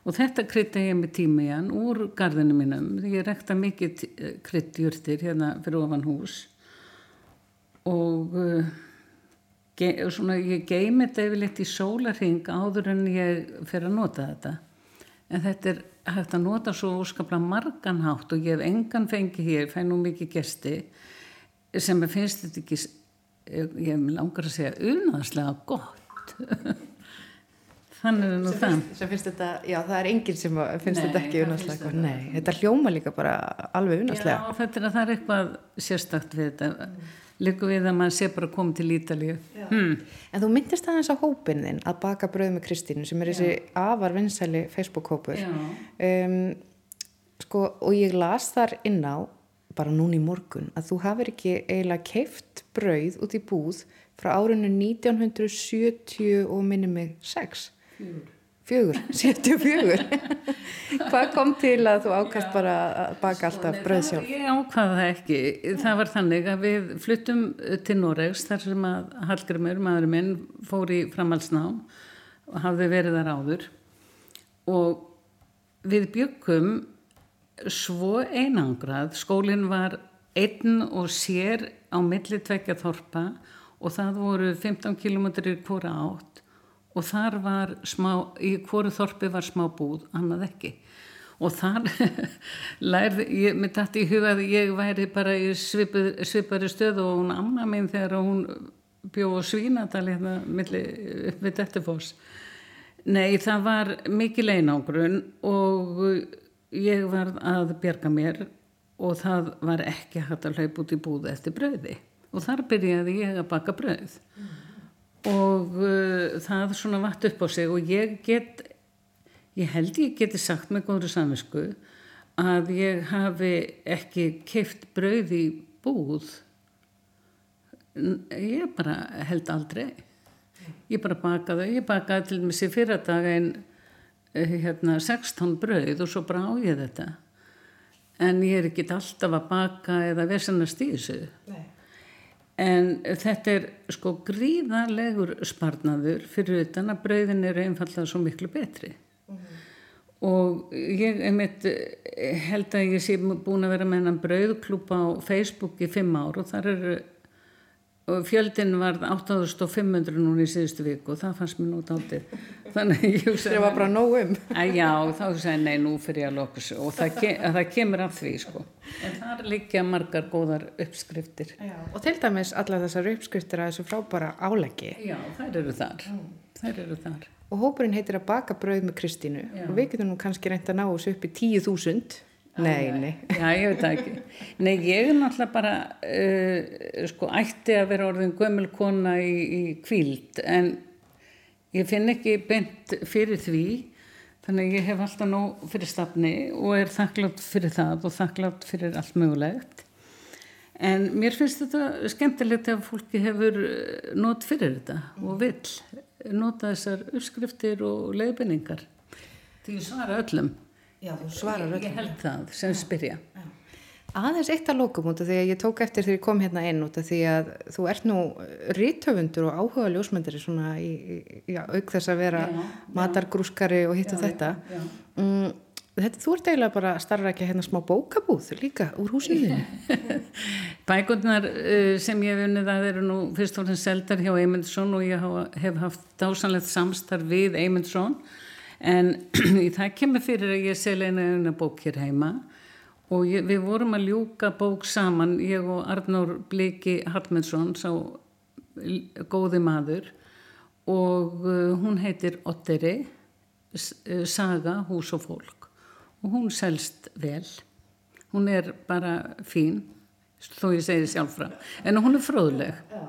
Og þetta krytta ég með tíma í hann úr gardinu mínum. Ég rekta mikið kryttjurtir hérna fyrir ofan hús og ge, svona, ég geimi þetta yfirleitt í sólarhing áður en ég fer að nota þetta. En þetta er hægt að nota svo óskaplega marganhátt og ég hef engan fengi hér, fæ nú mikið gesti sem finnst þetta ekki ég langar að segja unaðslega gott. Þannig er nú það. sem finnst þetta, já það er enginn sem finnst nei, þetta ekki unaðslega gott, nei, þetta hljóma líka bara alveg unaðslega. Já þetta er að það er eitthvað sérstakt við þetta. mm. Líka við að maður sé bara að koma til Ítalíu. Hmm. en þú myndist aðeins á hópin þinn að baka bröð með Kristínu sem er þessi afar vinsæli Facebook hópur um, sko og ég las þar inn á bara núni í morgun að þú hafið ekki eiginlega keift brauð út í búð frá árunnu 1970 og minni mig 6 fjögur, 74 hvað kom til að þú ákast bara að baka alltaf brauð sjálf? Ég ákvaða það ekki. Það var þannig að við fluttum til Noregs þar sem að Hallgrimur, maðurinn minn, fór í framhalsnám og hafði verið þar áður. Og við byggum svo einangrað, skólinn var einn og sér á milli tvekja þorpa og það voru 15 km í hvora átt og þar var smá, í hvoru þorpi var smá búð, annað ekki. Og þar lærði, ég mitt aftur í huga að ég væri bara í svipur, svipari stöð og hún amma minn þegar hún bjóð svínadal hérna upp við Dettifoss. Nei það var mikil einangrun og ég var að bjerga mér og það var ekki hægt að hlaupa út í búðu eftir brauði. Og þar byrjaði ég að baka brauð. Mm. Og uh, það svona vatt upp á sig og ég get ég held ég geti sagt með góður saminsku að ég hafi ekki keift brauð í búð. Ég bara held aldrei. Ég bara bakaði ég bakaði til með sér fyrradag en Eh, hérna 16 brauð og svo brá ég þetta. En ég er ekki alltaf að baka eða vesenast í þessu. Nei. En þetta er sko gríðarlegur sparnaður fyrir utan að brauðin eru einfallega svo miklu betri mm -hmm. og ég einmitt held að ég sé búin að vera með hennan brauðklúpa á Facebook í fimm ár og þar eru fjöldin var 8500 núna í síðustu viku og það fannst mér nút áttið þannig að ég hugsaði það var bara nóg um. Já þá hugsaði nei nú fyrir ég að þessu. Og það, ke það kemur af því sko. En það er líka margar góðar uppskriftir. Já. og til dæmis alla þessar uppskriftir að þessu frábara áleggi já þær eru þar. Mm. þær eru þar. Og hópurinn heitir að baka brauð með Kristínu. Já. og við getum nú kannski reynd að ná þessu upp í 10.000 Nei, nei. Já, ég veit ekki. Nei, ég er náttúrulega bara, uh, sko, ætti að vera orðin gömulkona í, í kvíld, en ég finn ekki bent fyrir því, þannig ég hef alltaf nóg fyrir stafni og er þakklátt fyrir það og þakklátt fyrir allt mögulegt. En mér finnst þetta skemmtilegt ef fólki hefur eh, nót fyrir þetta og vill nota þessar uppskriftir og leiðbynningar. Því svara öllum. Já, svarar öllum. Það sem spyrja. Já. Aðeins eitt að lókum út af því að ég tók eftir þegar ég kom hérna inn út af því að þú ert nú rítöfundur og áhuga ljósmyndari svona í, já, auk þess að vera já, matargrúskari og hittu þetta. Mm, þetta. Þú ert eiginlega bara að starra ekki hérna smá bókabúð líka úr húsinu. Bækundnar uh, sem ég hef unnið að eru nú fyrst og fremst seldar hjá Eymundsson og ég hef haft dásanlegt samstarf við Eymundsson en það kemur fyrir að ég selja eina eina bók hér heima og ég, við vorum að ljúka bók saman ég og Arnór Bliki Hallmundsson sá góði maður og uh, hún heitir Otteri uh, Saga, hús og fólk og hún selst vel. Hún er bara fín þó ég segi sjálf frá. En hún er fróðleg. Já.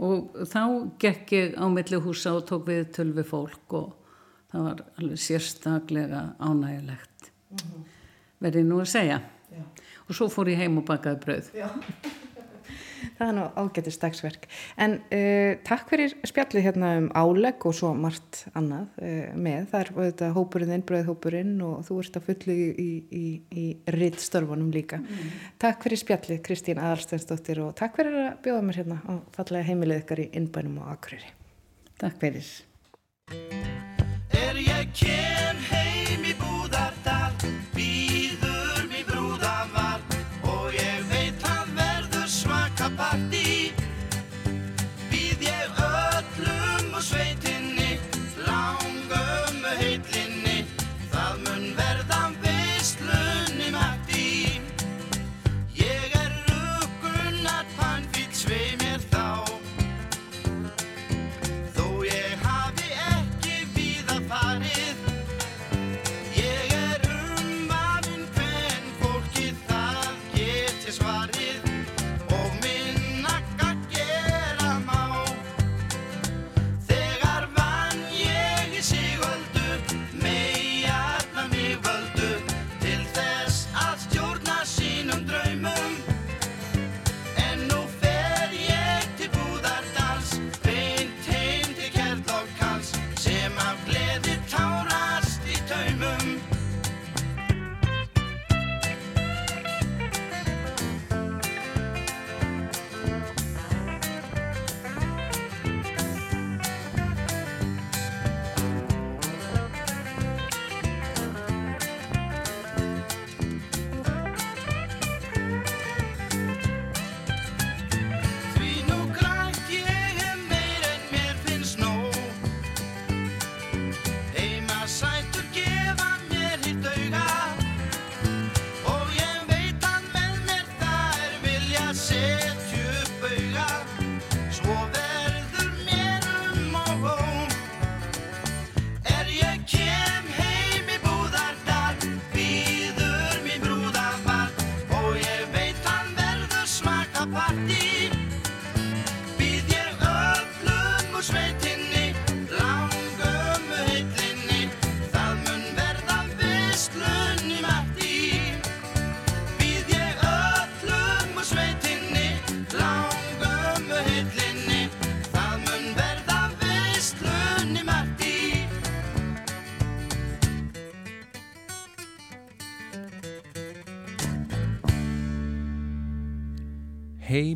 og þá gekk ég á milli húsa og tók við tölvi fólk og það var alveg sérstaklega ánægilegt mm -hmm. verði nú að segja. Já. og svo fór ég heim og bakaði brauð. Já. Það er nú ágætið staksverk en uh, takk fyrir spjallið hérna um álegg og svo margt annað uh, með, það er þetta hópurinn inn, bröðhópurinn og þú ert að fullu í, í, í, í rittstörfunum líka. Mm. takk fyrir spjallið Kristín Adalsteinsdóttir og takk fyrir að bjóða mér hérna og fallega heimilið ykkar í innbænum og akröri Takk. Fyrir Er ég kem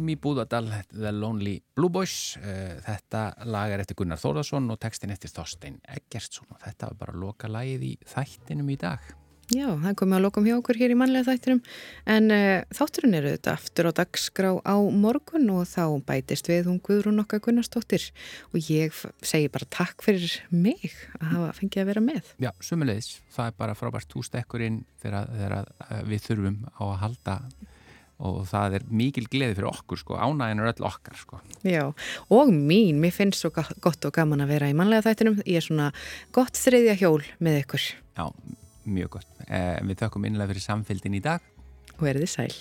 heim í Búðardal, The Lonely Blue Boys. Eh, þetta lag er eftir Gunnar Þórðarsson og textin eftir Þorstein Eggertsson og þetta var bara loka lagið í þættinum í dag. Já, það komið að lokum hjá okkur hér í mannlega þættinum en uh, þátturinn eru þetta aftur á dagskrá á morgun og þá bætist við hún Guðrún okkar Gunnarsdóttir og ég segi bara takk fyrir mig að hafa fengið að vera með. Já, sumulegis, það er bara frábært tústekkurinn þegar, þegar við þurfum á að halda og það er mikil gleði fyrir okkur sko, ánægin er öll okkar sko. Já, og mín, mér finnst svo gott og gaman að vera í manlega þættinum. Ég er svona gott þriðja hjól með ykkur. Já, mjög gott. Eh, Við þökkum innlega fyrir samfélgin í dag. Og er þið sæl